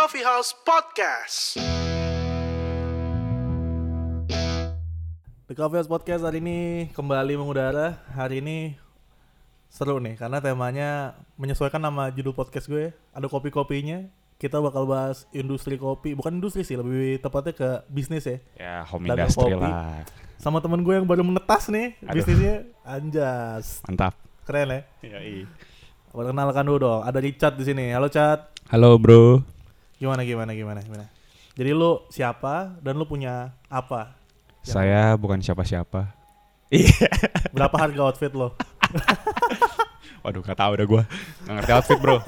Coffee House Podcast. The Coffee House Podcast hari ini kembali mengudara. Hari ini seru nih karena temanya menyesuaikan nama judul podcast gue. Ada kopi-kopinya. Kita bakal bahas industri kopi, bukan industri sih, lebih tepatnya ke bisnis ya. Ya, home Dagang industry kopi. lah. Sama temen gue yang baru menetas nih Aduh. bisnisnya. Anjas. Mantap. Keren ya. Iya, Perkenalkan dulu dong. Ada Richard di sini. Halo Chat. Halo, Bro. Gimana gimana gimana gimana. Jadi lu siapa dan lu punya apa? Yang- Saya bukan siapa-siapa. Iya. Berapa harga outfit lo? Waduh, gak tau udah gue. Gak ngerti outfit, Bro.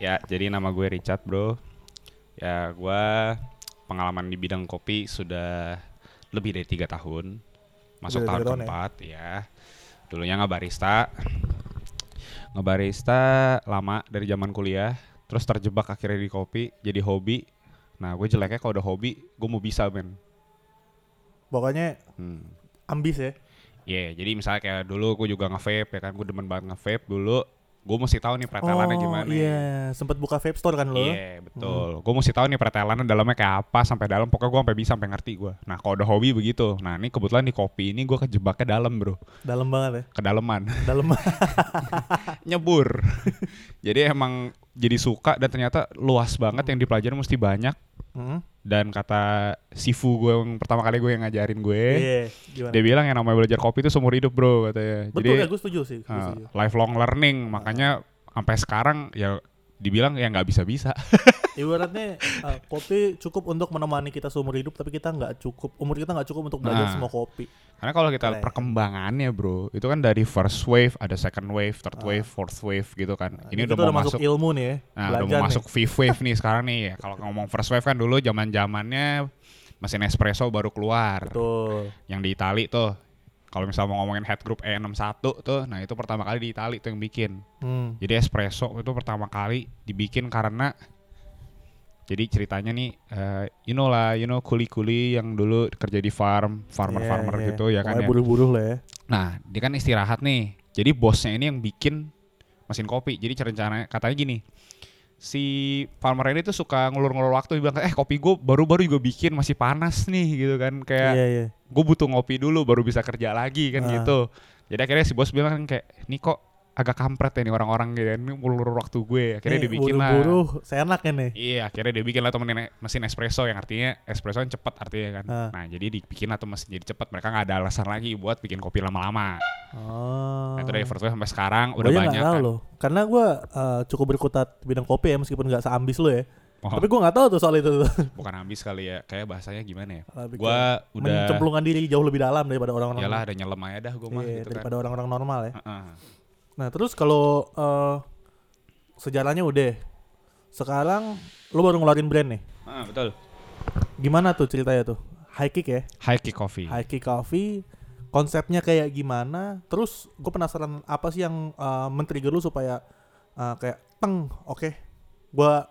ya, jadi nama gue Richard, Bro. Ya, gue pengalaman di bidang kopi sudah lebih dari tiga tahun. Masuk tahun ya? keempat, ya. Dulunya ngebarista. Ngebarista lama dari zaman kuliah. Terus terjebak akhirnya di kopi, jadi hobi. Nah, gue jeleknya kalau udah hobi, gue mau bisa, men. Pokoknya Hmm. ambis ya. Iya, jadi misalnya kayak dulu gue juga nge-vape ya kan, gue demen banget nge-vape dulu. Gue mesti tahu nih pretelannya gimana. iya, sempet buka vape store kan lo? Iya, betul. Gue mesti tahu nih pretelannya dalamnya kayak apa sampai dalam. Pokoknya gue sampai bisa sampai ngerti gue. Nah, kalau udah hobi begitu. Nah, ini kebetulan di kopi ini gue kejebaknya dalam, Bro. Dalam banget ya. Kedalaman. Dalam Nyebur. jadi emang jadi suka dan ternyata luas banget yang dipelajari mesti banyak. Hmm? Dan kata Sifu gue yang pertama kali gue yang ngajarin gue, gimana? dia bilang yang namanya belajar kopi itu seumur hidup, Bro, katanya. Betul ya, gue setuju sih. gue Uh, setuju. lifelong learning makanya sampai sekarang ya dibilang ya nggak bisa bisa Ibaratnya uh, kopi cukup untuk menemani kita seumur hidup, tapi kita nggak cukup, umur kita nggak cukup untuk belajar Nah. semua kopi. karena kalau kita Keren. perkembangannya bro itu kan dari first wave ada second wave third wave fourth wave gitu kan ini Kita udah mau masuk ilmu nih ya. nah udah mau nih. masuk fifth wave nih sekarang nih ya kalau ngomong first wave kan dulu zaman zamannya mesin espresso baru keluar Betul. yang di Itali tuh kalau misalnya mau ngomongin head group E61 tuh nah itu pertama kali di Itali tuh yang bikin Hmm. Jadi espresso itu pertama kali dibikin karena jadi ceritanya nih, eh, you know lah, you know kuli-kuli yang dulu kerja di farm, farmer-farmer Iya, iya. gitu ya kan Pokoknya ya. buruh-buruh lah ya. Nah, dia kan istirahat nih. Jadi bosnya ini yang bikin mesin kopi. Jadi rencana katanya gini, si farmer ini tuh suka ngulur-ngulur waktu, dia bilang, eh kopi gue baru-baru juga bikin masih panas nih gitu kan, kayak Iya, iya. Gue butuh ngopi dulu baru bisa kerja lagi kan Ah. gitu. Jadi akhirnya si bos bilang kayak, nih kok agak kampret ya nih orang-orang gitu, ini ngulur waktu gue. Akhirnya Nih, dibikin lah. buruh-buruh, seenaknya nih. Iya, akhirnya dia bikin lah tuh mesin, espresso yang artinya espresso yang cepet artinya kan. Ah. Nah, jadi dibikin lah tuh mesin jadi cepet. Mereka nggak ada alasan lagi buat bikin kopi lama-lama. Oh. Nah, itu dari first sampai sekarang udah Gue aja banyak kan. loh. Karena gue uh, cukup berkutat bidang kopi ya, meskipun nggak seambis lo ya. Oh, Tapi gue nggak tahu tuh soal itu. tuh. bukan ambis kali ya. Kayak bahasanya gimana ya? Ke udah mencemplungkan diri jauh lebih dalam daripada orang-orang. Yalah ada nyelem aja dah gue mah Iya, gitu kan. daripada orang-orang normal ya. Heeh. Nah terus kalau uh, sejarahnya udah, sekarang lo baru ngeluarin brand nih. Heeh, betul. Gimana tuh ceritanya tuh? High kick ya, High Kick Coffee. high kick coffee. Konsepnya kayak gimana? Terus gue penasaran apa sih yang uh, men-trigger lu supaya uh, kayak teng, oke, gua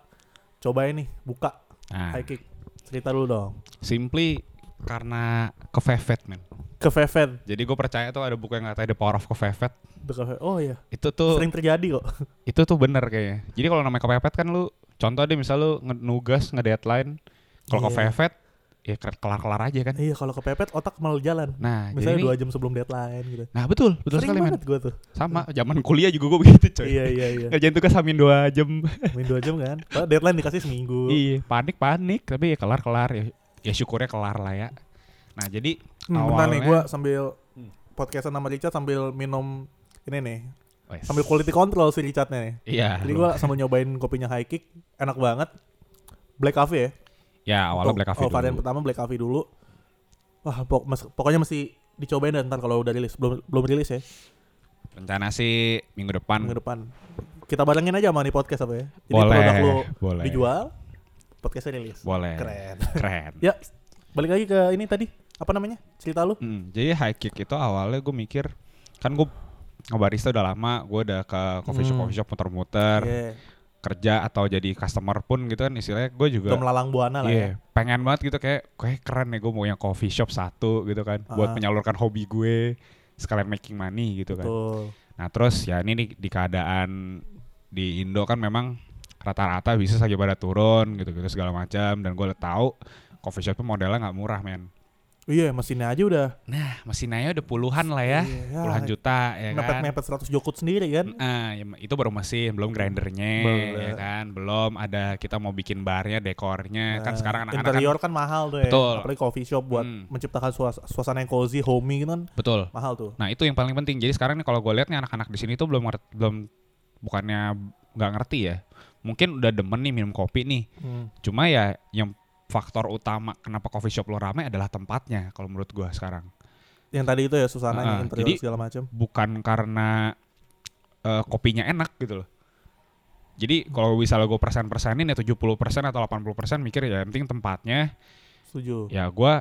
cobain nih buka Nah, high kick. Cerita dulu dong. simply karena kefefet men. Ke Veven. Jadi gue percaya tuh ada buku yang katanya The Power of. The Cafe- Oh iya, Itu tuh sering terjadi kok. itu tuh bener kayaknya. Jadi kalau namanya kepepet kan lu contoh deh misal lu nge- nugas nge-deadline kalau kepepet ya ke- kelar-kelar aja kan. iya, kalau kepepet otak malah jalan. Nah, Misalnya dua jam sebelum deadline gitu. Nah, betul, betul Sering sekali men. banget gue tuh. Sama zaman kuliah juga gue begitu coy. iya iya iya. Ngerjain tugas hamin 2 jam. Main dua jam kan. Padahal deadline dikasih seminggu. iya, panik-panik tapi ya kelar-kelar ya. Ya syukurnya kelar lah ya. Nah, jadi Hmm, bentar nih awalnya- gue sambil podcastan sama Richard sambil minum ini nih. Wes. Sambil quality control si Richardnya nih. Iya. Jadi gue sambil nyobain kopinya high kick. Enak banget. Black coffee ya. Ya awalnya black coffee oh, varian dulu. pertama black coffee dulu. Wah, pok- mas- pokoknya mesti dicobain dan ntar kalau udah rilis. Belum belum rilis ya. Rencana sih minggu depan. Minggu depan. Kita barengin aja sama nih podcast apa ya. Jadi Boleh, produk lu boleh. dijual, podcastnya rilis. Boleh. Keren. Keren. Ya, balik lagi ke ini tadi. Apa namanya? Cerita lu? Hmm, jadi high kick itu awalnya gue mikir kan gue ngebarista udah lama, gue udah ke coffee shop Hmm. coffee shop muter-muter Iya. Kerja atau jadi customer pun gitu kan istilahnya gue juga Udah melalang buana lah ya. Iya, pengen banget gitu kayak kayak keren nih gue mau yang coffee shop satu gitu kan buat Ah. menyalurkan hobi gue sekalian making money gitu kan. Betul. Nah terus ya ini di, di keadaan di Indo kan memang rata-rata bisnis lagi pada turun gitu-gitu segala macam dan gue tahu coffee shop tuh modelnya nggak murah men Iya, mesinnya aja udah nah mesinnya udah puluhan lah ya Iya, puluhan juta ya kan mepet-mepet 100 jokut sendiri kan. Nah, ya, itu baru mesin, belum grindernya, Belum. ya kan, belum ada kita mau bikin barnya, dekornya, kan Nah, sekarang anak-anak kan, interior kan, mahal tuh ya. Betul. Apalagi coffee shop buat Hmm. menciptakan suas- suasana yang cozy, homey gitu kan betul. mahal tuh. Nah itu yang paling penting. Jadi sekarang nih kalau gue lihat nih anak-anak di sini tuh belum belum bukannya nggak ngerti ya, mungkin udah demen nih minum kopi nih. Hmm. Cuma ya yang faktor utama kenapa coffee shop lo rame adalah tempatnya kalau menurut gue sekarang. Yang tadi itu ya suasananya, Ah, interior jadi- segala macam. bukan karena eh, kopinya enak gitu loh. Jadi kalau misalnya gue persen-persenin ya 70% atau 80% mikir ya yang penting tempatnya. Setuju. Ya gue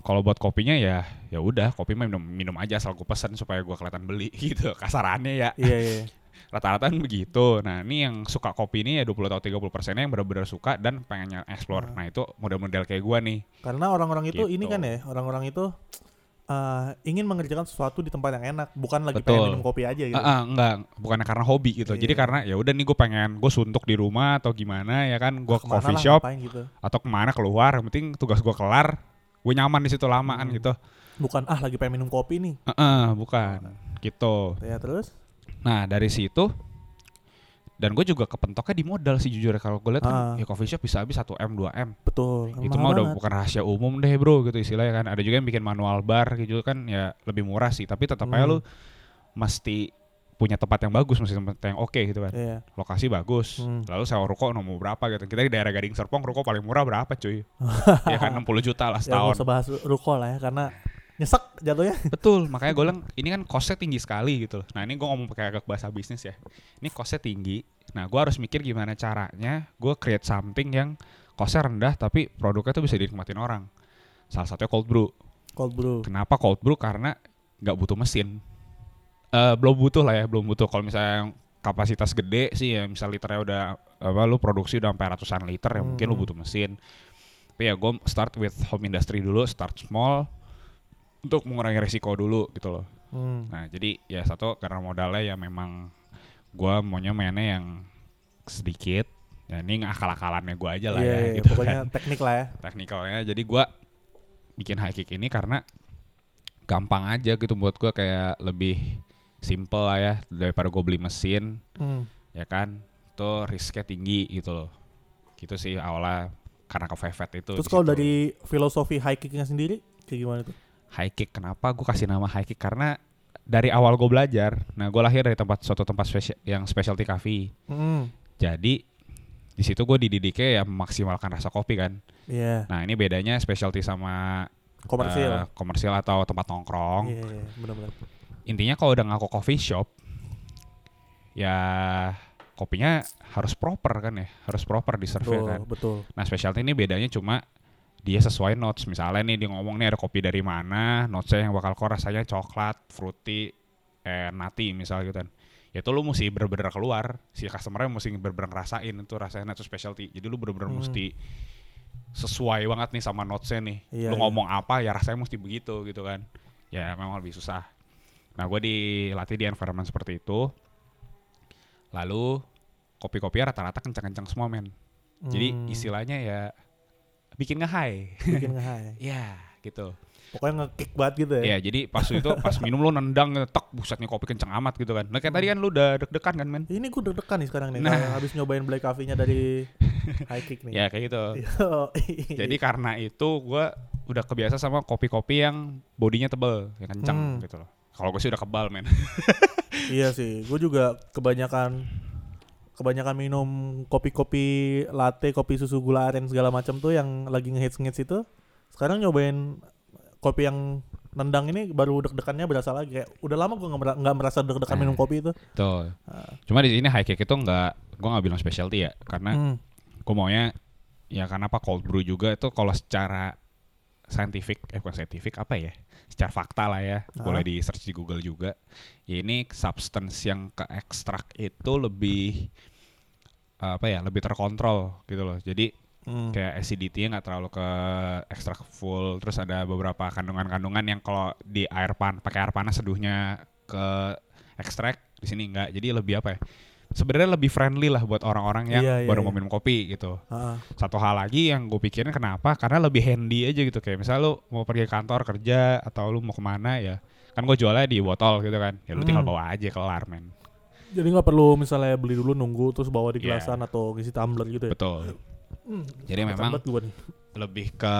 kalau buat kopinya ya ya udah kopi mah minum minum aja asal gue pesen supaya gue kelihatan beli gitu kasarannya ya Iya, iya. Rata-rata kan begitu nah ini yang suka kopi ini ya 20 atau 30 persennya yang benar-benar suka dan pengen explore nah itu model-model kayak gue nih Karena orang-orang itu ini Gitu. kan ya, orang-orang itu eh, ingin mengerjakan sesuatu di tempat yang enak, bukan lagi Betul. pengen minum kopi aja gitu. Ah, ah, enggak bukannya karena hobi gitu jadi Iya. karena ya udah nih gue pengen gue suntuk di rumah atau gimana ya kan gue ke coffee lah, shop gitu. atau ke mana keluar yang penting tugas gue kelar gue nyaman di situ lamaan Hmm. gitu Bukan ah lagi pengen minum kopi nih. Ah, ah, bukan gitu Ya terus? Nah dari situ dan gue juga kepentoknya di modal sih jujur ya. kalau gue lihat kan Ah. ya coffee shop bisa habis 1 m 2 m Betul. itu mah udah bukan rahasia umum deh bro gitu istilahnya kan ada juga yang bikin manual bar gitu kan ya lebih murah sih tapi tetap aja Hmm. lu mesti punya tempat yang bagus mesti tempat yang oke gitu kan Iya. lokasi bagus Hmm. lalu sewa ruko nomor berapa gitu kita di daerah Gading Serpong ruko paling murah berapa cuy ya kan 60 juta lah Ya setahun usah bahas ruko lah ya karena nyesek jatuhnya. Betul, makanya gue bilang ini kan costnya tinggi sekali gitu loh. Nah ini gue ngomong pakai agak bahasa bisnis ya. Ini costnya tinggi. Nah gue harus mikir gimana caranya gue create something yang costnya rendah tapi produknya tuh bisa dinikmatin orang. Salah satunya cold brew. Cold brew. Kenapa cold brew? Karena nggak butuh mesin. Eh belum butuh lah ya, belum butuh. Kalau misalnya yang kapasitas gede sih ya, misal liternya udah apa lu produksi udah sampai ratusan liter ya mungkin lu Hmm. butuh mesin. Tapi ya gue start with home industry dulu, start small untuk mengurangi resiko dulu gitu loh. Hmm. Nah jadi ya satu karena modalnya ya memang gua maunya mainnya yang sedikit. Ya ini akal-akalannya gua aja lah Iya, ya iya, gitu pokoknya kan. teknik lah ya. Teknikalnya jadi gua bikin high kick ini karena gampang aja gitu buat gua kayak lebih simple lah ya daripada gue beli mesin Hmm. ya kan. Tuh risknya tinggi gitu loh. Gitu sih awalnya karena ke Vevet itu. Terus kalau dari filosofi high kicknya sendiri kayak gimana tuh? High kick kenapa gue kasih nama high kick karena dari awal gue belajar nah gue lahir dari tempat suatu tempat spesi- yang specialty coffee Hmm. jadi di situ gue dididiknya ya memaksimalkan rasa kopi kan Iya, nah ini bedanya specialty sama komersil. eh, komersil atau tempat nongkrong Iya, iya, benar-benar. intinya kalau udah ngaku coffee shop ya kopinya harus proper kan ya harus proper di Betul, kan betul. Nah specialty ini bedanya cuma dia sesuai notes. Misalnya nih dia ngomong nih ada kopi dari mana, notesnya yang bakal kok rasanya coklat, fruity, eh nati misal gitu kan. Ya itu lu mesti bener-bener keluar, si customer mesti bener-bener ngerasain itu rasanya itu specialty. Jadi lu bener-bener Hmm. mesti sesuai banget nih sama notesnya nih. Iya, lu iya. ngomong apa ya rasanya mesti begitu gitu kan. Ya memang lebih susah. Nah gue dilatih di environment seperti itu. Lalu kopi-kopinya rata-rata kencang-kencang semua men. Jadi Hmm, istilahnya ya bikin nge-high. bikin nge-high. ya, gitu. Pokoknya nge-kick banget gitu ya. Ya, jadi pas itu pas minum lu nendang tek busetnya kopi kencang amat gitu kan. Nah, kayak tadi kan lu udah deg-degan kan, men? Ini gue deg-degan nih sekarang nih Nah. habis nyobain black coffee-nya dari high kick nih. Ya, kayak gitu. Jadi karena itu gua udah kebiasa sama kopi-kopi yang bodinya tebel, yang kencang Hmm. gitu loh. Kalau gue sih udah kebal, men. iya sih, gue juga kebanyakan kebanyakan minum kopi-kopi latte, kopi susu gula aren segala macam tuh yang lagi ngehits-ngehits itu. Sekarang nyobain kopi yang nendang ini baru deg-degannya berasa lagi kayak udah lama gue nggak merasa deg-degan Eh. minum kopi itu. Tuh. Ah. Cuma di sini high kick itu nggak, gua nggak bilang specialty ya, karena Hmm. gue maunya ya karena apa cold brew juga itu kalau secara scientific eh bukan scientific apa ya? Secara fakta lah ya. Ah. boleh di search di Google juga. Ya ini substance yang ke ekstrak itu lebih apa ya lebih terkontrol gitu loh. Jadi Hmm. kayak acidity-nya nggak terlalu ke ekstrak full. Terus ada beberapa kandungan-kandungan yang kalau di air pan pakai air panas seduhnya ke ekstrak di sini enggak jadi lebih apa ya sebenarnya lebih friendly lah buat orang-orang yang Iya, iya, baru iya. mau minum kopi gitu. Heeh. Satu hal lagi yang gue pikirin kenapa? Karena lebih handy aja gitu kayak misal lu mau pergi kantor kerja atau lu mau ke mana ya kan gue jualnya di botol gitu kan ya lu tinggal Hmm. bawa aja kelar men Jadi nggak perlu misalnya beli dulu nunggu terus bawa di Iya. gelasan atau ngisi tumbler gitu ya. betul Hmm, jadi memang lebih ke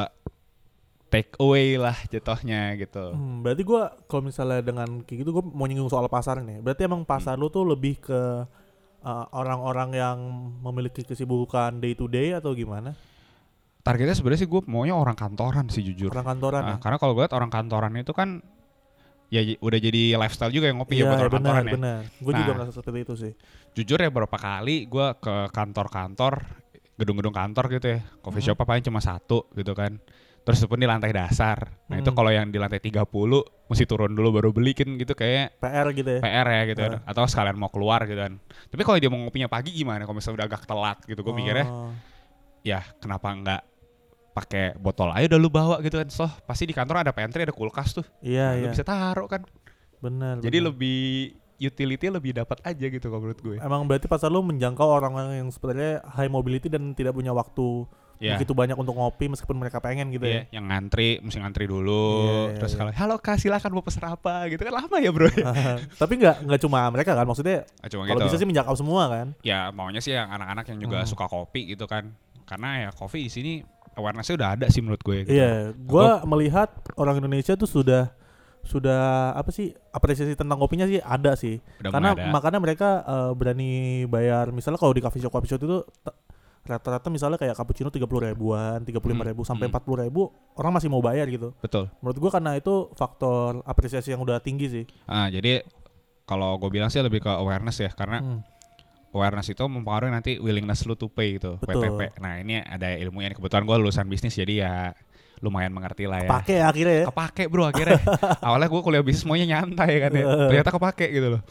take away lah jatuhnya gitu Hmm, berarti gua kalau misalnya dengan kayak gitu gua mau nyinggung soal pasar nih. Berarti emang pasar Hmm. lu tuh lebih ke uh, orang-orang yang memiliki kesibukan day to day atau gimana? targetnya sebenarnya sih gue maunya orang kantoran sih jujur Orang kantoran Ah, ya? karena kalau gue liat orang kantoran itu kan ya udah jadi lifestyle juga yang ngopi ya Iya, buat orang benar, kantoran ya benar. Gue juga Nah. merasa seperti itu sih. jujur ya beberapa kali gue ke kantor-kantor gedung-gedung kantor gitu ya coffee Hmm. shop paling cuma satu gitu kan terus itu pun di lantai dasar nah itu Hmm. kalau yang di lantai 30 mesti turun dulu baru belikin gitu kayak PR gitu ya. PR ya gitu kan. Ah. atau sekalian mau keluar gitu kan tapi kalau dia mau ngopinya pagi gimana kalau misalnya udah agak telat gitu gue mikirnya Oh, ya kenapa nggak pakai botol aja udah lu bawa gitu kan so pasti di kantor ada pantry ada kulkas tuh Iya, Nah, lu iya. bisa taruh kan Benar. jadi benar. lebih utility lebih dapat aja gitu kalau menurut gue Emang berarti pasar lu menjangkau orang-orang yang sebenarnya high mobility dan tidak punya waktu ya begitu banyak untuk ngopi meskipun mereka pengen gitu Iya, ya. yang ngantri, mesti ngantri dulu. Iya, iya, terus iya. kalau halo kak silakan mau pesan apa gitu kan lama ya bro. Tapi nggak nggak cuma mereka kan maksudnya Ah, Cuma kalau gitu. bisa sih menjangkau semua kan. Ya maunya sih yang anak-anak yang juga Hmm. suka kopi gitu kan. Karena ya kopi di sini awarenessnya udah ada sih menurut gue. Gitu. Iya, gua melihat orang Indonesia tuh sudah sudah apa sih apresiasi tentang kopinya sih ada sih. Udah Karena ada. makanya mereka eh, berani bayar misalnya kalau di coffee shop coffee shop itu rata-rata misalnya kayak cappuccino 30 ribuan, 35 ribu Hmm, sampai hmm. 40 ribu orang masih mau bayar gitu. Betul. Menurut gua karena itu faktor apresiasi yang udah tinggi sih. Ah, jadi kalau gue bilang sih lebih ke awareness ya karena Hmm. awareness itu mempengaruhi nanti willingness lu to pay gitu Betul. WTP. Nah ini ada ilmunya kebetulan gue lulusan bisnis jadi ya lumayan mengerti lah ya. Pakai akhirnya ya. kepake bro akhirnya awalnya gue kuliah bisnis semuanya nyantai kan ya ternyata kepake gitu loh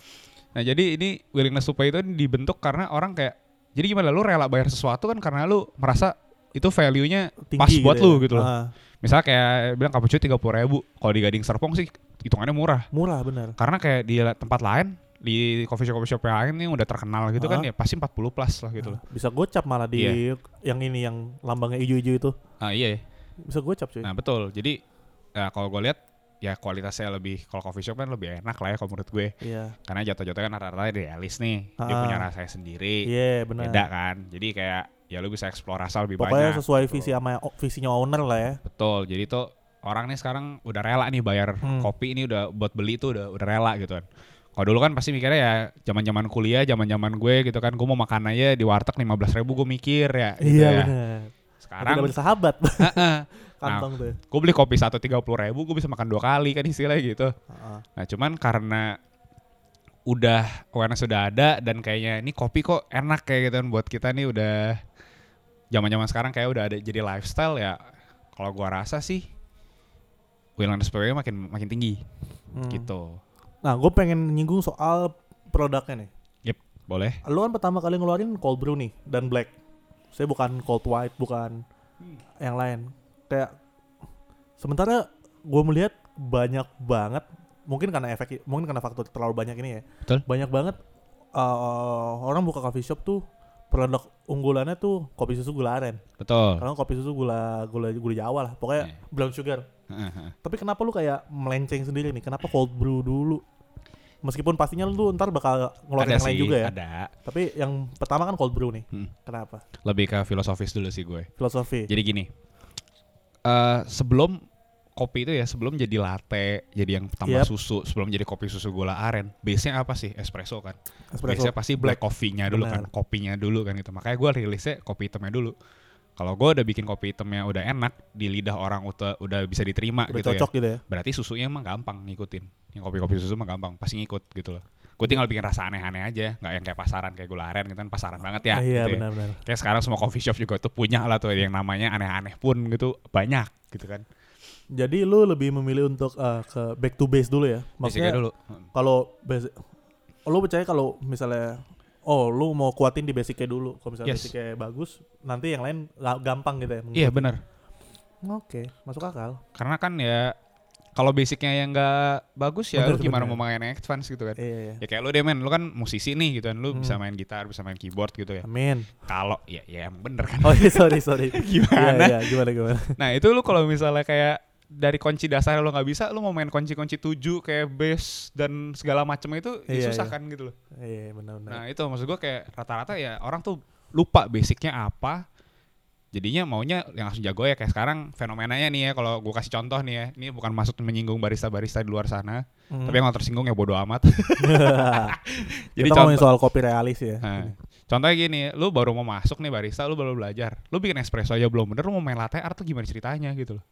nah jadi ini willingness to pay itu dibentuk karena orang kayak jadi gimana lu rela bayar sesuatu kan karena lu merasa itu value-nya Tinggi pas buat lu ya. gitu loh Ah, misalnya kayak bilang cappuccino tiga puluh ribu kalau di Gading Serpong sih hitungannya murah murah bener. karena kayak di tempat lain di coffee shop coffee shop yang lain yang udah terkenal gitu kan Ah. ya pasti 40 plus lah gitu loh Bisa gocap malah di Iya. yang ini yang lambangnya hijau-hijau itu. ah iya Bisa gocap cuy. nah betul jadi ya kalau gue lihat ya kualitasnya lebih kalau coffee shop kan lebih enak lah ya kalau menurut gue Iya. karena jatuh-jatuh kan rata-rata idealis nih dia Ah. punya rasanya sendiri Iya, benar. beda kan jadi kayak ya lu bisa explore rasa lebih Pokoknya banyak sesuai gitu. visi sama visinya owner lah ya. betul jadi tuh orang nih sekarang udah rela nih bayar Hmm. kopi ini udah buat beli tuh udah udah rela gitu kan kalau dulu kan pasti mikirnya ya zaman zaman kuliah zaman zaman gue gitu kan gue mau makan aja di warteg lima belas ribu gue mikir ya gitu iya ya. benar. Sekarang Tidak bersahabat Heeh. kantong tuh. gue beli kopi satu tiga puluh ribu gue bisa makan dua kali kan istilahnya gitu Heeh. Nah cuman karena udah awareness sudah ada dan kayaknya ini kopi kok enak kayak gitu kan buat kita nih udah zaman-zaman sekarang kayak udah ada jadi lifestyle ya. Kalau gua rasa sih willingness to pay makin makin tinggi Hmm. gitu. Nah, gue pengen nyinggung soal produknya nih. Yep, boleh. Lu kan pertama kali ngeluarin cold brew nih dan black. Saya bukan cold white, bukan yang lain. Kayak sementara gue melihat banyak banget, mungkin karena efek, mungkin karena faktor terlalu banyak ini ya. Betul. Banyak banget uh, orang buka coffee shop tuh produk unggulannya tuh kopi susu gula aren. Betul. Kalau kopi susu gula gula gula Jawa lah, pokoknya Iya. brown sugar. Heeh, heeh. Tapi kenapa lu kayak melenceng sendiri nih? Kenapa cold brew dulu? Meskipun pastinya lu ntar bakal ngeluarin ada yang lain sih, juga ya. ada. Tapi yang pertama kan cold brew nih. Hmm. Kenapa? Lebih ke filosofis dulu sih gue. Filosofi. Jadi gini, eh sebelum kopi itu ya sebelum jadi latte, jadi yang tambah Yep. susu, sebelum jadi kopi susu gula aren, base-nya apa sih? Espresso kan. Espresso. Biasanya pasti black coffee-nya dulu kan, Benar. kopinya dulu kan gitu. Makanya gue rilisnya kopi hitamnya dulu. Kalau gue udah bikin kopi hitamnya udah enak, di lidah orang udah, udah bisa diterima Udah gitu cocok ya. gitu ya. Berarti susunya emang gampang ngikutin. Yang kopi-kopi susu mah gampang, pasti ngikut gitu loh. Gue tinggal bikin rasa aneh-aneh aja, nggak yang kayak pasaran kayak gula aren gitu kan pasaran banget ya. Ah, iya gitu ya. benar-benar. Kayak sekarang semua coffee shop juga tuh punya lah tuh yang namanya aneh-aneh pun gitu banyak gitu kan. Jadi lu lebih memilih untuk eh, ke back to base dulu ya. Maksudnya dulu. kalau lu percaya kalau misalnya oh lu mau kuatin di basicnya dulu. Kalau misalnya Yes. basicnya bagus, nanti yang lain ga- gampang gitu ya. Iya benar. Oke, masuk akal. Karena kan ya kalau basicnya yang nggak bagus ya Bener, lu gimana bener. mau main advance gitu kan Iya, iya. ya kayak lu deh men lu kan musisi nih gitu kan lu Hmm. bisa main gitar bisa main keyboard gitu ya Amin. kalau ya ya emang bener kan Oh iya sorry sorry. Gimana? Iya, iya, gimana gimana. nah itu lu kalau misalnya kayak dari kunci dasar lu nggak bisa lu mau main kunci-kunci tujuh kayak bass dan segala macam itu ya Iya, susah iya. kan gitu loh Iya benar benar. nah itu maksud gua kayak rata-rata ya orang tuh lupa basicnya apa jadinya maunya yang langsung jago ya kayak sekarang fenomenanya nih ya kalau gua kasih contoh nih ya ini bukan maksud menyinggung barista-barista di luar sana Hmm. tapi yang tersinggung ya bodo amat Kita ngomongin soal kopi realis ya. Nah, contohnya gini, lu baru mau masuk nih barista, lu baru belajar. Lu bikin espresso aja belum bener, lu mau main latte art tuh gimana ceritanya gitu loh.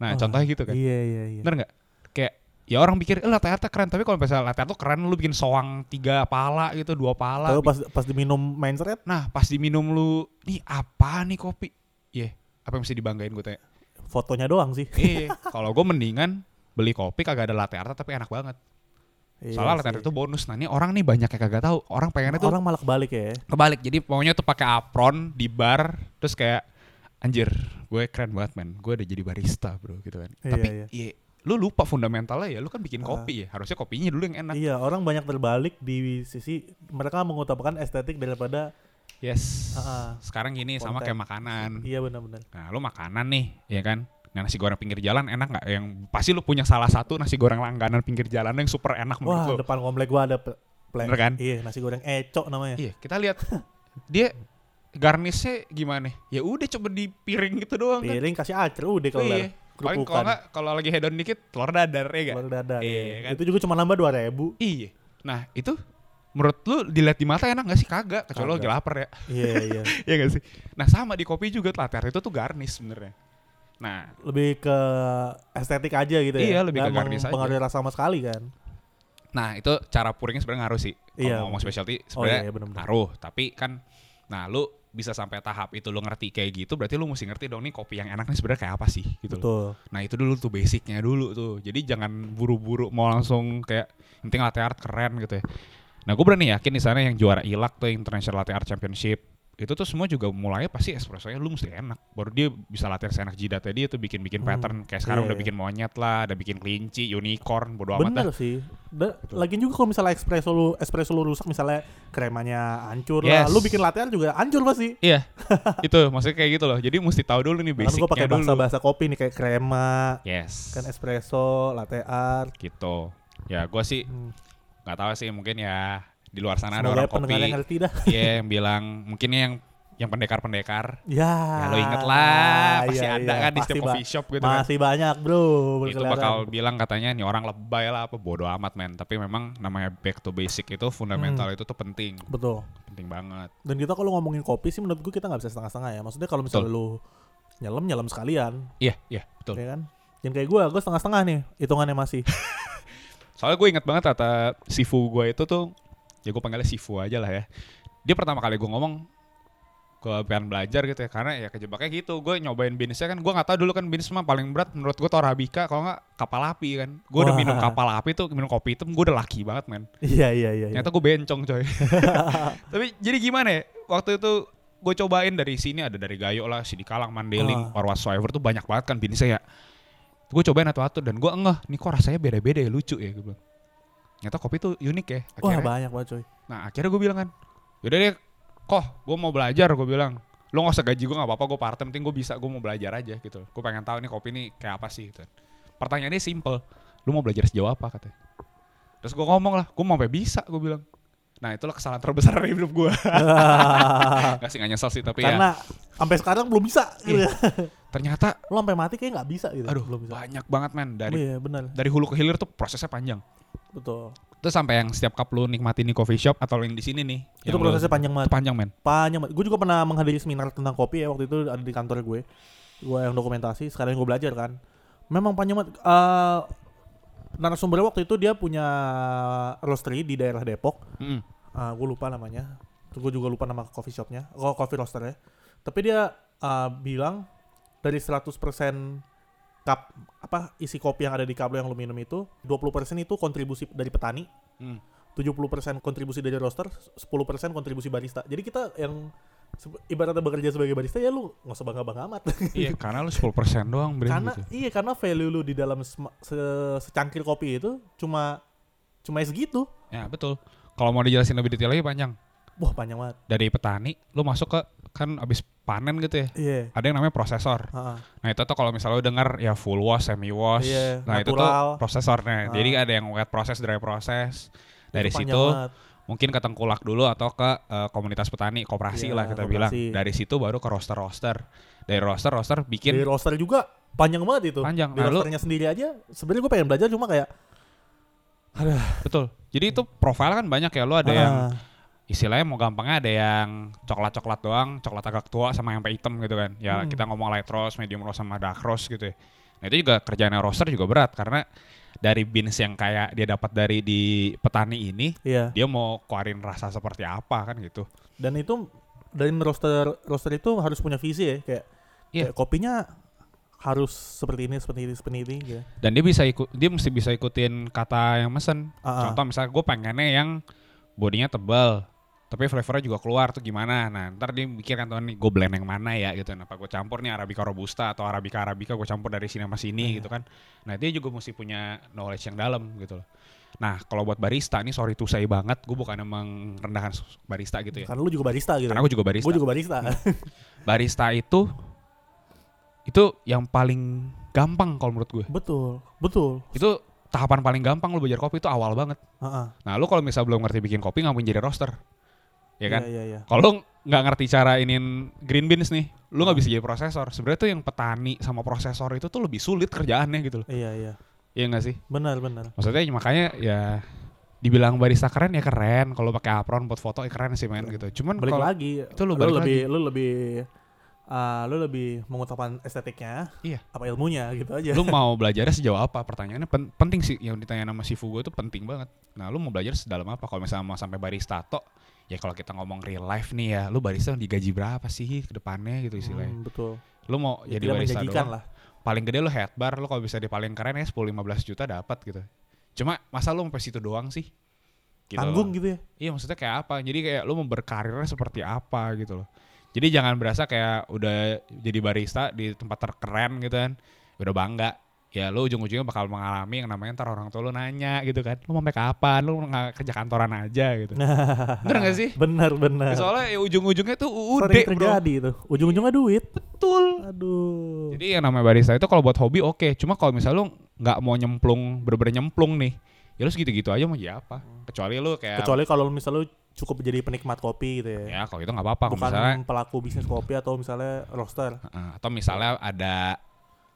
Nah, Oh, contohnya gitu kan. Iya iya iya. Bener nggak? Kayak ya orang pikir eh, latte art keren, tapi kalau misalnya latte art tuh keren, lu bikin soang tiga pala gitu, dua pala. Tapi pas pas diminum main seret, Nah, pas diminum lu, nih apa nih kopi? Iya, apa yang mesti dibanggain gue tanya? fotonya doang sih. Iya, kalau gue mendingan beli kopi kagak ada latte art tapi enak banget. Iya Soalnya latte art itu bonus. Nah, ini orang nih banyak yang kagak tahu. Orang pengennya tuh orang malah kebalik ya. kebalik jadi maunya tuh pakai apron di bar terus kayak anjir gue keren banget men gue udah jadi barista bro gitu kan Iya, tapi iya. iya lu lupa fundamentalnya ya lu kan bikin Ah. kopi ya harusnya kopinya dulu yang enak Iya, orang banyak terbalik di sisi mereka mengutamakan estetik daripada yes ah. sekarang gini sama kayak makanan iya benar-benar. nah lu makanan nih ya kan nah nasi goreng pinggir jalan enak nggak yang pasti lu punya salah satu nasi goreng langganan pinggir jalan yang super enak Wah, menurut lu depan komplek gua ada. Bener kan? Iya, nasi goreng ecok namanya. iya kita lihat dia garnisnya gimana ya udah coba di piring gitu doang kan Piring kasih acer udah kalau iya. Paling kalau nggak kalau lagi hedon dikit telur dadar ya gak? Telur dadar. Iya, iya. kan? Itu juga cuma nambah 2000. Iya. Nah itu menurut lu dilihat di mata enak gak sih? Kagak. Kecuali lu Kagak. lagi lapar ya. Iya, iya. Iya gak sih? Nah sama di kopi juga latte art itu tuh garnish sebenarnya. Nah Lebih ke estetik aja gitu ya. Iya, lebih ke Nggak garnish aja. mempengaruhi rasa sama sekali kan. nah itu cara pouringnya sebenarnya ngaruh sih. Kalau Iya. ngomong specialty Oh iya, sebenarnya iya, ngaruh. Tapi kan nah lu bisa sampai tahap itu lu ngerti kayak gitu berarti lu mesti ngerti dong nih kopi yang enak nih sebenarnya kayak apa sih gitu. Betul. Nah itu dulu tuh basicnya dulu tuh. Jadi jangan buru-buru mau langsung kayak penting latte art keren gitu ya. Nah gue berani yakin di sana yang juara ilak tuh International Latte Art Championship itu tuh semua juga mulainya pasti espressonya lu mesti enak. Baru dia bisa latihan seenak jidatnya dia tuh bikin-bikin Hmm, pattern kayak sekarang iya, udah iya. bikin monyet lah, udah bikin kelinci, unicorn, bodo amat Bener sih. Da, lagian juga kalau misalnya espresso lu espresso lu rusak misalnya kremanya hancur Yes. lah, lu bikin latte art juga hancur pasti. Iya, itu maksudnya kayak gitu loh. Jadi mesti tahu dulu nih Kan basicnya gua pakai dulu. bahasa-bahasa kopi nih kayak krema, Yes, kan espresso, latte art. gitu. Ya gue sih Hmm. nggak tahu sih mungkin ya di luar sana ada Semoga orang kopi. yang ngerti dah. Iya yang bilang mungkin yang yang pendekar-pendekar Ya. Ya lo inget lah, pasti iya, ada iya. kan di setiap coffee shop gitu kan. Masih banyak bro. Itu bakal bilang katanya nih orang lebay lah apa bodo amat men. Tapi memang namanya back to basic itu fundamental Hmm. itu tuh penting, Betul. penting banget. Dan kita kalau ngomongin kopi sih menurut gue kita nggak bisa setengah-setengah ya. Maksudnya kalau misalnya lu nyelam nyelam sekalian, Iya, iya, betul. ya kan? Jangan kayak gue, gue setengah-setengah nih hitungannya masih. Soalnya gue inget banget kata Sifu gue itu tuh, ya gue panggilnya Sifu aja lah ya. Dia pertama kali gue ngomong, gue pengen belajar gitu ya, karena ya kejebaknya gitu. Gue nyobain beansnya kan, gue nggak tahu dulu kan beans mah paling berat menurut gue tuh Arabica, kalau nggak kapal api kan. Gue udah minum kapal api tuh, minum kopi hitam, gue udah laki banget men. Iya iya iya. iya. Ternyata gue bencong coy. Tapi jadi gimana ya? Waktu itu gue cobain dari sini ada dari Gayo lah, Sidikalang, Mandeling, Ah. or whatsoever tuh banyak banget kan beansnya ya. Gue cobain satu-satu dan gue ngeh, nih kok rasanya beda-beda ya, lucu ya gue bilang. Ternyata kopi tuh unik ya. Wah Akhirnya, banyak banget coy. nah akhirnya gue bilang kan, yaudah deh, koh gue mau belajar gue bilang. Lo gak usah gaji gue gak apa-apa, gue part time, penting gue bisa, gue mau belajar aja gitu. Gue pengen tahu nih kopi nih kayak apa sih gitu. Pertanyaannya simple, lu mau belajar sejauh apa katanya. Terus gue ngomong lah, gue mau sampai bisa gue bilang. Nah itulah kesalahan terbesar dari hidup gue. Gak sih gak nyesel sih tapi ya Karena sampai sekarang belum bisa gitu. Iya. ternyata Lo sampai mati kayak nggak bisa gitu. aduh belum bisa. banyak banget men dari Iya benar. dari hulu ke hilir tuh prosesnya panjang. Betul. Terus sampai yang setiap cup lu nikmatin di coffee shop atau yang di sini nih. Itu yang lu- prosesnya panjang banget. itu panjang men. Panjang banget. Gue juga pernah menghadiri seminar tentang kopi ya waktu itu ada di kantor gue. Gue yang dokumentasi, sekarang gue belajar kan. Memang panjang banget. Eh narasumbernya waktu itu dia punya roastery di daerah Depok. Mm. gue lupa namanya. Gue juga lupa nama coffee shopnya, oh, coffee roasternya. Tapi dia eh, bilang dari 100% cup apa isi kopi yang ada di cup lo yang lo minum itu 20% itu kontribusi dari petani, Mm. 70% kontribusi dari roaster, 10% kontribusi barista. Jadi kita yang ibaratnya bekerja sebagai barista ya lu nggak usah bangga-bangga amat. iya, karena lu 10% doang bro karena gitu. iya karena value lu di dalam se- secangkir kopi itu cuma cuma segitu. Ya, betul. Kalau mau dijelasin lebih detail lagi panjang. Wah, panjang banget. Dari petani, lu masuk ke kan abis panen gitu ya. Iya. Ada yang namanya prosesor. Heeh. Nah itu tuh kalau misalnya lu dengar ya full wash, semi wash, Iya, nah itu tuh natural. prosesornya. Ah. Jadi ada yang wet proses, dry proses. Dari Itu situ banget. Mungkin ke tengkulak dulu atau ke eh, komunitas petani, koperasi Iya, lah kita koperasi. bilang. Dari situ baru ke roster-roster. Dari roster-roster Di bikin roster juga panjang banget itu. Panjang. Di Nah, lu- rosternya sendiri aja sebenarnya gue pengen belajar cuma kayak betul. Jadi itu profile kan banyak ya. Lu ada yang ah, istilahnya mau gampangnya ada yang coklat-coklat doang, coklat agak tua sama yang hitam gitu kan. Ya Hmm. kita ngomong light roast, medium roast sama dark roast gitu ya. Nah itu juga kerjaannya roaster juga berat karena dari beans yang kayak dia dapat dari di petani ini, iya. dia mau keluarin rasa seperti apa kan gitu. Dan itu dari roster roster itu harus punya visi ya kayak, Iya. kayak kopinya harus seperti ini seperti ini seperti ini gitu. Dan dia bisa ikut, dia mesti bisa ikutin kata yang mesen. Ah, ah. Contoh misalnya gue pengennya yang bodinya tebal, tapi flavornya juga keluar tuh gimana. Nah ntar dia mikir kan tuh nih gue blend yang mana ya gitu. Nah, Apa gue campur nih Arabica Robusta atau Arabica Arabica gue campur dari sini sama sini Iya. gitu kan. Nah dia juga mesti punya knowledge yang dalam gitu loh. Nah kalau buat barista nih sorry to say banget, gue bukan emang rendahkan barista gitu ya. Karena lu juga barista gitu. Karena gue juga barista. Gue juga barista. Barista itu itu yang paling gampang kalau menurut gue. betul, betul. Itu tahapan paling gampang lu belajar kopi itu awal banget. Heeh. Nah, lu kalau misalnya belum ngerti bikin kopi nggak mungkin jadi roaster. Ya kan? Iya, iya, iya. Kalau lu nggak ngerti cara inin green beans nih, lu nggak bisa jadi prosesor. Sebenarnya tuh yang petani sama prosesor itu tuh lebih sulit kerjaannya gitu loh. Iya, iya. Iya nggak sih? Benar, benar. Maksudnya makanya ya dibilang barista keren ya keren. Kalau pakai apron buat foto ya keren sih men gitu. Cuman Balik kalau lagi. itu lu lu balik lebih lu lebih ah, lu lebih mengutamakan estetiknya Iya. apa ilmunya gitu aja. lu mau belajarnya sejauh apa? Pertanyaannya pen- penting sih yang ditanya sama si Fugo itu penting banget. Nah, lu mau belajar sedalam apa? Kalau misalnya mau sampai barista tok, ya kalau kita ngomong real life nih ya, lu barista digaji berapa sih ke depannya gitu istilahnya. Hmm, betul. Lu mau Ya, jadi barista doang. lah. Paling gede lu head bar, lu kalau bisa di paling keren ya 10 15 juta dapat gitu. Cuma masa lu sampai situ doang sih? Gitu Tanggung loh. gitu ya. Iya maksudnya kayak apa? Jadi kayak lu mau berkarirnya seperti apa gitu loh. Jadi jangan berasa kayak udah jadi barista di tempat terkeren gitu kan. Udah bangga. Ya lu ujung-ujungnya bakal mengalami yang namanya ntar orang tua lu nanya gitu kan. Lu mau sampai kapan? Lu nggak kerja kantoran aja gitu. Bener gak sih? Benar, benar. Ya, soalnya ya ujung-ujungnya tuh UUD Sering bro. terjadi itu. Ujung-ujungnya duit. Betul. Aduh. Jadi yang namanya barista itu kalau buat hobi oke. Cuma kalau misalnya lu nggak mau nyemplung, bener-bener nyemplung nih. Ya lu segitu-gitu aja mau jadi apa? Kecuali lu kayak Kecuali kalau misalnya lu cukup jadi penikmat kopi gitu ya. ya kalau itu nggak apa-apa. Bukan misalnya pelaku bisnis kopi atau misalnya roaster. Atau misalnya ada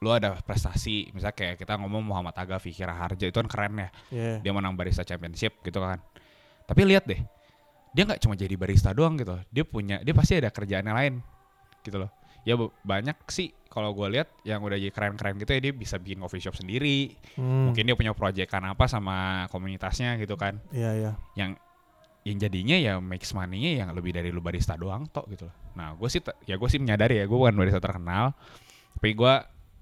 lu ada prestasi misalnya kayak kita ngomong Muhammad Aga Fikir Harja itu kan keren ya. Iya. dia menang barista championship gitu kan. Tapi lihat deh dia nggak cuma jadi barista doang gitu. Dia punya dia pasti ada kerjaannya lain gitu loh. Ya banyak sih kalau gue lihat yang udah jadi keren-keren gitu ya dia bisa bikin coffee shop sendiri. Hmm, mungkin dia punya proyekan apa sama komunitasnya gitu kan. Iya, iya. yang yang jadinya ya makes money-nya yang lebih dari lu barista doang tok gitu loh. Nah gue sih ya gue sih menyadari ya gue bukan barista terkenal, tapi gue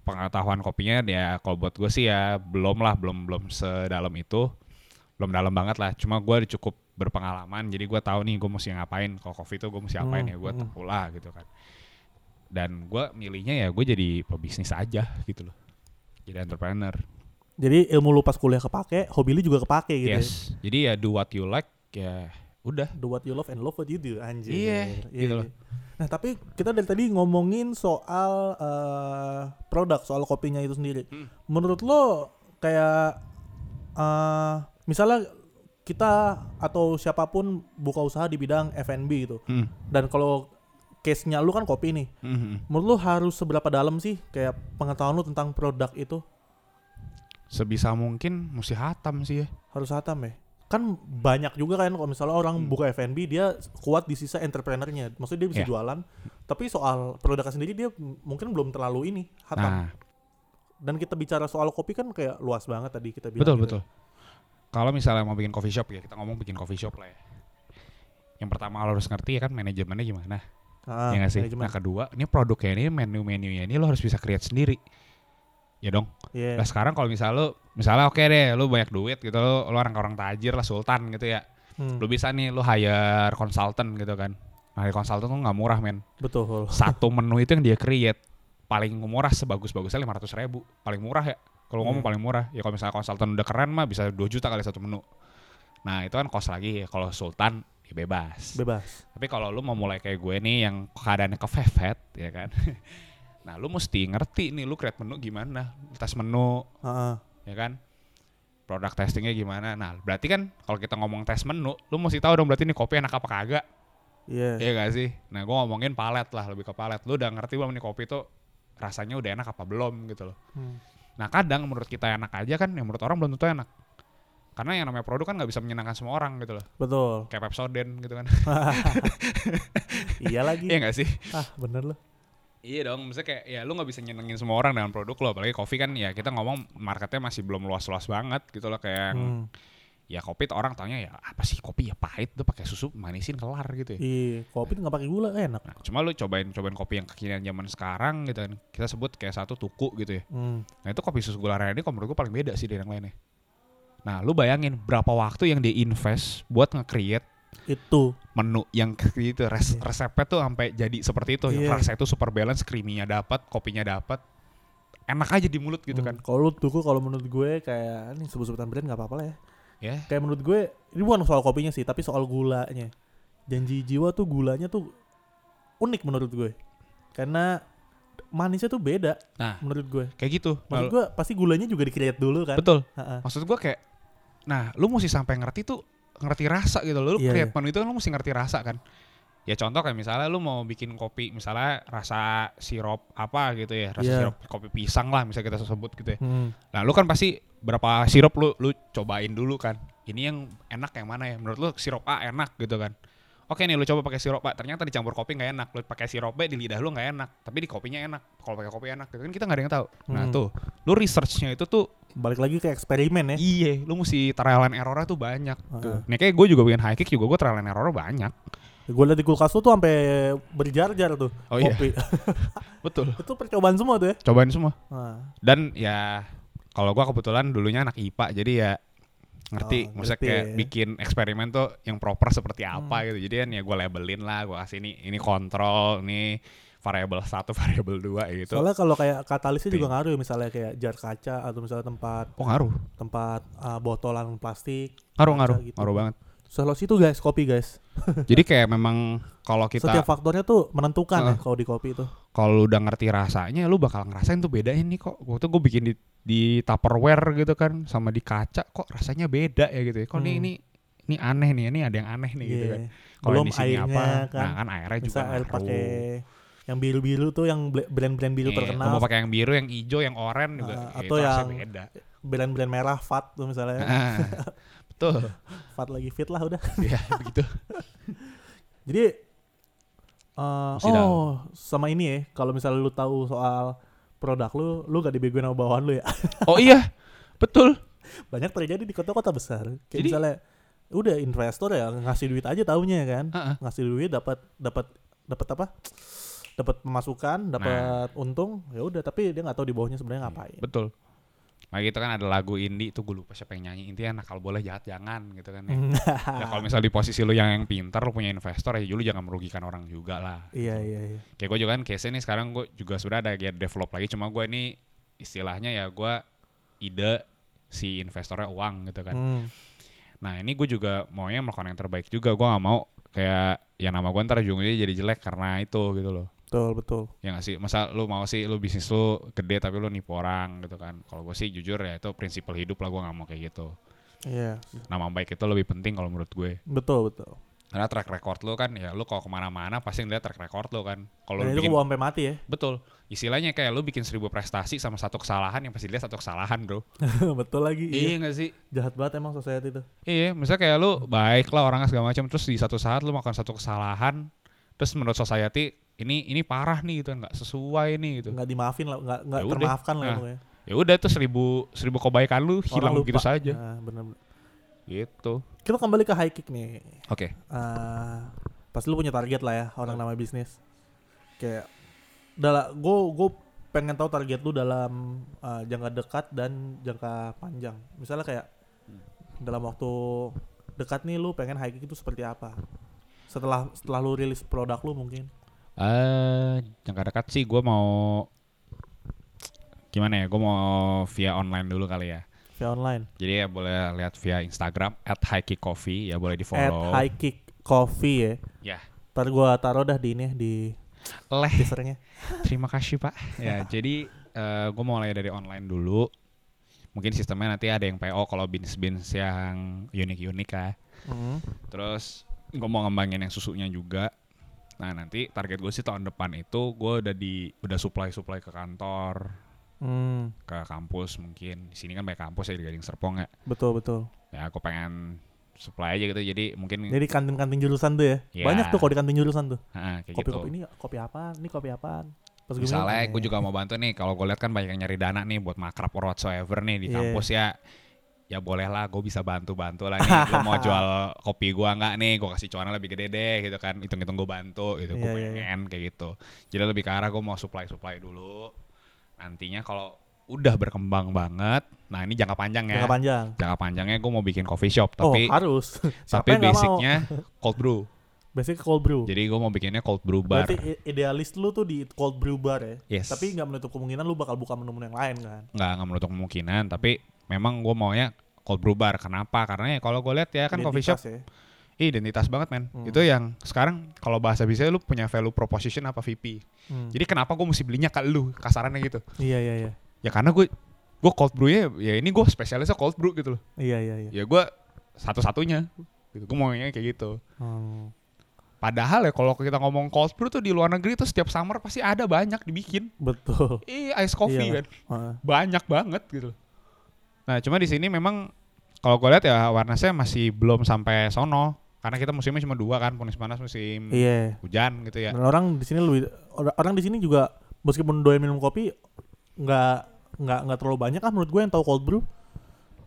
pengetahuan kopinya ya kalau buat gue sih ya belum lah belum belum sedalam itu, belum dalam banget lah. Cuma gue cukup berpengalaman jadi gue tahu nih gue mesti ngapain kalau kopi itu gue mesti apain Hmm, ya gue hmm. tempuh lah gitu kan. Dan gue milihnya ya gue jadi pebisnis aja gitu loh, jadi entrepreneur. Jadi ilmu lu pas kuliah kepake, hobi lu juga kepake gitu ya. Yes, jadi ya do what you like ya udah. Do what you love and love what you do, anjir. Iya, gitu loh. Nah, tapi kita dari tadi ngomongin soal eh, produk, soal kopinya itu sendiri. Hmm. Menurut lo kayak eh misalnya kita atau siapa pun buka usaha di bidang F&B gitu. Hmm. Dan kalau case-nya lu kan kopi nih. Mhm. Menurut lu harus seberapa dalam sih kayak pengetahuan lu tentang produk itu? sebisa mungkin mesti hatam sih ya. Harus hatam ya? Kan banyak juga kan kalau misalnya orang Hmm. buka F&B dia kuat di sisa entrepreneurnya. Maksudnya dia bisa Iya. jualan, tapi soal produknya sendiri dia mungkin belum terlalu ini hatam. Nah, Dan kita bicara soal kopi kan kayak luas banget tadi kita bilang. betul gitu. betul. Kalau misalnya mau bikin coffee shop ya, kita ngomong bikin coffee shop lah ya. Yang pertama lo harus ngerti ya kan manajemennya gimana, Ah, ya nggak sih? manajemen. Nah kedua, ini produknya ini menu-menunya ini lo harus bisa create sendiri. Ya dong. Iya. Nah sekarang kalau misalnya lo, misalnya oke deh, lo banyak duit gitu, lo, lo orang orang tajir lah, sultan gitu ya. Hmm. Lo bisa nih, lo hire konsultan gitu kan. Nah konsultan tuh nggak murah men. Betul. Satu menu itu yang dia create paling murah sebagus-bagusnya lima ratus ribu. Paling murah ya. Kalau ngomong Hmm. paling murah. Ya kalau misalnya konsultan udah keren mah bisa 2 juta kali satu menu. Nah itu kan cost lagi. Kalau sultan ya bebas. Bebas. Tapi kalau lu mau mulai kayak gue nih yang keadaannya kefefet ya kan. nah lu mesti ngerti nih lu create menu gimana. Tes menu Heeh. Ya kan produk testingnya gimana nah berarti kan kalau kita ngomong tes menu lu mesti tahu dong berarti ini kopi enak apa kagak Iya. Iya gak sih nah gue ngomongin palet lah lebih ke palet lu udah ngerti belum nih kopi tuh rasanya udah enak apa belum gitu loh Hmm. nah kadang menurut kita enak aja kan yang menurut orang belum tentu enak karena yang namanya produk kan nggak bisa menyenangkan semua orang gitu loh Betul. kayak Pepsodent gitu kan iya lagi. iya gak sih Ah, bener loh. Iya dong, maksudnya kayak ya lu nggak bisa nyenengin semua orang dengan produk lo, apalagi kopi kan ya kita ngomong marketnya masih belum luas-luas banget gitu loh kayak Hmm. ya kopi tuh orang taunya ya apa sih kopi ya pahit tuh pakai susu manisin kelar gitu ya. Iya, kopi nggak pakai gula enak. Nah, cuma lu cobain cobain kopi yang kekinian zaman sekarang gitu kan. Kita sebut kayak satu tuku gitu ya. Hmm. Nah, itu kopi susu gula aren ini kalau menurut gue paling beda sih dari yang lainnya. Nah, lu bayangin berapa waktu yang dia invest buat nge-create Itu. menu yang gitu res- Iya. resepnya tuh sampai jadi seperti itu yang Iya. rasanya itu super balance creamy-nya dapat kopinya dapat enak aja di mulut gitu kan Hmm. Kalau lu tuku kalau menurut gue kayak ini sebut-sebutan brand nggak apa-apa lah ya. ya Kayak menurut gue ini bukan soal kopinya sih, tapi soal gulanya. Janji jiwa tuh gulanya tuh unik menurut gue. Karena manisnya tuh beda nah menurut gue. kayak gitu Maksud gue pasti gulanya juga di-create dulu kan. betul Ha-ha. maksud gua kayak nah lu mesti sampai ngerti tuh ngerti rasa gitu loh lu Iya, create iya. menu itu kan lu mesti ngerti rasa kan ya contoh kayak misalnya lu mau bikin kopi misalnya rasa sirup apa gitu ya rasa Iya. sirup kopi pisang lah misalnya kita sebut gitu ya Hmm. nah lu kan pasti berapa sirup lu lu cobain dulu kan ini yang enak yang mana ya menurut lu sirup A enak gitu kan Oke nih lu coba pakai sirup A, ternyata dicampur kopi nggak enak. Lu pakai sirup B di lidah lu nggak enak, tapi di kopinya enak. Kalau pakai kopi enak, gitu kan kita nggak ada yang tahu. Nah Hmm. tuh, lu researchnya itu tuh Balik lagi ke eksperimen ya. Iya, lu mesti trial and errornya tuh banyak. Tuh. Nih kayak gue juga bikin high kick juga gue trial and errornya banyak. Gue liat di kulkas lu tuh sampai berjar-jar tuh Oh iya. kopi. Betul. itu percobaan semua tuh ya. Cobain semua. Nah, Dan ya kalau gua kebetulan dulunya anak IPA jadi ya ngerti, Oh, maksudnya ngerti kayak ya. bikin eksperimen tuh yang proper seperti apa Hmm. gitu. Jadi kan ya gue labelin lah, gue kasih ini ini kontrol, ini variabel satu, variabel dua gitu. soalnya kalau kayak katalisnya juga ngaruh ya, misalnya kayak jar kaca atau misalnya tempat Oh ngaruh, tempat uh, botolan plastik. ngaruh ngaruh, gitu. ngaruh banget. Selalu situ guys, kopi guys. Jadi kayak memang kalau kita Setiap faktornya tuh menentukan ya Heeh. kalau di kopi itu. kalau udah ngerti rasanya lu bakal ngerasain tuh beda ini kok waktu gue bikin di di tupperware gitu kan sama di kaca kok rasanya beda ya gitu ya kok ini Hmm. ini ini aneh nih ini ada yang aneh nih gitu Iya. kan kalau di sini apa kan. nah kan airnya juga air pakai yang biru-biru tuh yang brand-brand biru Iya, terkenal. mau pakai yang biru yang hijau yang oranye juga Ah, ya atau yang- beda Brand-brand merah fat tuh misalnya. Ah, betul fat lagi fit lah udah. ya begitu Jadi uh, oh sama ini ya, kalau misalnya lu tahu soal produk lu, lu gak dibegoin sama bawahan lu ya. oh iya betul Banyak terjadi di kota-kota besar. Kayak Jadi- misalnya udah investor ya ngasih duit aja taunya kan. Ah, ah. Ngasih duit dapat dapat dapat apa? Dapat pemasukan, dapat untung, ya udah tapi dia nggak tahu di bawahnya sebenarnya ngapain. betul Nah gitu kan ada lagu indie tuh gue lupa siapa yang nyanyi intinya nah kalau boleh jahat jangan gitu kan ya. Hmm. Ya kalau misal di posisi lu yang yang pintar lu punya investor ya lu jangan merugikan orang juga lah. iya iya iya. Kayak gue juga kan case nih sekarang gue juga sudah ada kayak develop lagi cuma gue ini istilahnya ya gue ide si investornya uang gitu kan. Hmm. Nah ini gue juga maunya melakukan yang terbaik juga gue nggak mau kayak ya nama gue ntar ujungnya jadi jelek karena itu gitu loh. Betul betul. Ya gak sih? Masa lu mau sih lu bisnis lu gede tapi lu nipu orang gitu kan. Kalau gue sih jujur ya itu prinsipal hidup lah gue nggak mau kayak gitu. Iya. Nama baik itu lebih penting kalau menurut gue. Betul betul. Karena track record lu kan ya lu kalau ke mana-mana pasti ngeliat track record lu kan. Kalau lu bikin sampai mati ya. betul. Istilahnya kayak lu bikin seribu prestasi sama satu kesalahan yang pasti dilihat satu kesalahan bro. betul lagi. Iya Iya. gak sih? Jahat banget emang society itu. Iya, misalnya kayak lu baik lah orangnya segala macam terus di satu saat lu melakukan satu kesalahan terus menurut society ini ini parah nih gitu nggak sesuai nih gitu. Nggak dimaafin lah, nggak nggak Ya termaafkan lah Nah. Ya udah tuh seribu seribu kebaikan lu hilang lupa. saja. Nah, bener. Gitu. Kita kembali ke high kick nih. Oke. Eh, pasti lu punya target lah ya orang namanya bisnis. Kayak dalam gue gue pengen tahu target lu dalam eh, jangka dekat dan jangka panjang. Misalnya kayak dalam waktu dekat nih lu pengen high kick itu seperti apa? Setelah setelah lu rilis produk lu mungkin. Eh, jangka dekat sih gue mau gimana ya? Gue mau via online dulu kali ya. Via online. Jadi ya boleh lihat via Instagram at Coffee ya boleh di At follow. Kick Coffee ya. Ya. Ntar gua taruh dah di ini di Leh. teasernya. Terima kasih pak. Ya jadi gue mau mulai dari online dulu. Mungkin sistemnya nanti ada yang PO kalau bins-bins yang unik-unik ya. Hmm. Terus gue mau ngembangin yang susunya juga. Nah nanti target gue sih tahun depan itu gue udah di udah supply supply ke kantor, Hmm, ke kampus mungkin. Di sini kan banyak kampus ya di Gading Serpong ya. betul betul. Ya aku pengen supply aja gitu. Jadi mungkin Jadi kantin-kantin jurusan tuh ya. Iya. Banyak tuh kalau di kantin jurusan tuh. ah, kayak Kopi-kopi gitu. ini kopi apaan? Ini kopi apaan? Pas Misalnya gue eh, juga mau bantu nih. Kalau gue lihat kan banyak yang nyari dana nih buat makrab or whatsoever nih di Iya. kampus ya. Ya boleh lah, gue bisa bantu-bantu lah nih. Lo mau jual kopi gua nggak nih? Gue kasih cuannya lebih gede deh gitu kan. Hitung-hitung gue bantu gitu. Gue Iya, iya, pengen kayak gitu. Jadi lebih ke arah gue mau supply-supply dulu. Nantinya kalau udah berkembang banget, nah ini jangka panjang ya. Jangka panjang. Jangka panjangnya gue mau bikin coffee shop, oh, tapi harus. Siapa tapi basicnya cold brew. Basic cold brew. Jadi gue mau bikinnya cold brew bar. Berarti idealis lu tuh di cold brew bar ya. Yes. Tapi nggak menutup kemungkinan lu bakal buka menu-menu yang lain kan. nggak nggak menutup kemungkinan tapi memang gue maunya cold brew bar kenapa karena ya kalau gue lihat ya kan coffee shop Identitas ya. identitas banget men Hmm. itu yang sekarang kalau bahasa bisa lu punya value proposition apa VP Hmm. jadi kenapa gue mesti belinya ke lu kasarannya gitu Iya iya iya. ya karena gue gue cold brew ya ya ini gue spesialisnya cold brew gitu loh Iya iya iya. ya gue satu-satunya gitu gue maunya kayak gitu Hmm. Padahal ya kalau kita ngomong cold brew tuh di luar negeri tuh setiap summer pasti ada banyak dibikin Betul. ih ice coffee Iya kan banyak banget gitu. Nah, cuma di sini memang kalau gue lihat ya awarenessnya masih belum sampai sono karena kita musimnya cuma dua kan, musim panas, musim Iya. hujan gitu ya. Dan orang di sini lebih orang, di sini juga meskipun doyan minum kopi nggak nggak nggak terlalu banyak ah menurut gue yang tahu cold brew.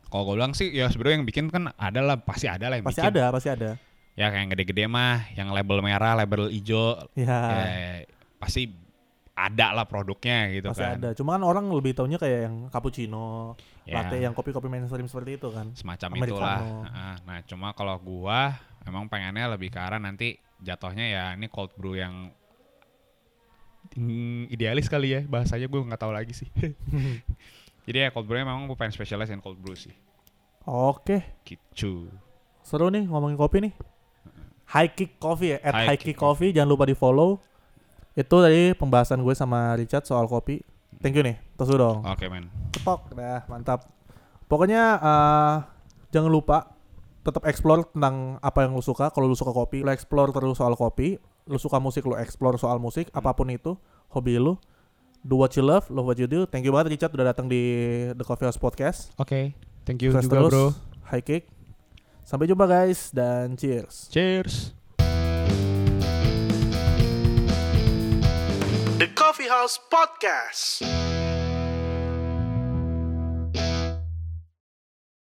Kalau gue bilang sih ya sebenarnya yang bikin kan ada lah, pasti ada lah yang Pasti bikin. ada, pasti ada. Ya kayak yang gede-gede mah, yang label merah, label hijau, Ya. ya, pasti ada lah produknya gitu Pasti kan. ada. Cuma kan orang lebih taunya kayak yang cappuccino, Ya. latte yang kopi-kopi mainstream seperti itu kan. semacam Americano. itulah. Nah, cuma kalau gua emang pengennya lebih ke arah nanti jatuhnya ya ini cold brew yang Hmm, idealis kali ya bahasanya gue nggak tahu lagi sih. Jadi ya cold brew memang gue pengen specialize in cold brew sih. Oke, Gitu. seru nih ngomongin kopi nih. High Kick Coffee ya, at High High Kick Kick Coffee jangan lupa di follow. Itu tadi pembahasan gue sama Richard soal kopi. Thank you nih, terus dulu dong. Oke men. Cepok, dah mantap. Pokoknya eh, jangan lupa tetap explore tentang apa yang lu suka. Kalau lu suka kopi, lu explore terus soal kopi. Lu suka musik, lu explore soal musik. Apa pun itu, hobi lu. Do what you love, love what you do. Thank you banget Richard udah datang di The Coffee House Podcast. Oke. Thank you Sukses juga terus, bro. High kick. Sampai jumpa guys dan cheers. Cheers. The Coffee House Podcast.